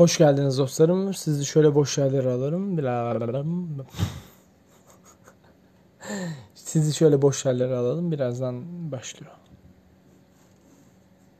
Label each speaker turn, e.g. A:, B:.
A: Hoş geldiniz dostlarım. Sizi şöyle boş yerlere alırım. Sizi şöyle boş yerlere alalım. Birazdan başlıyor.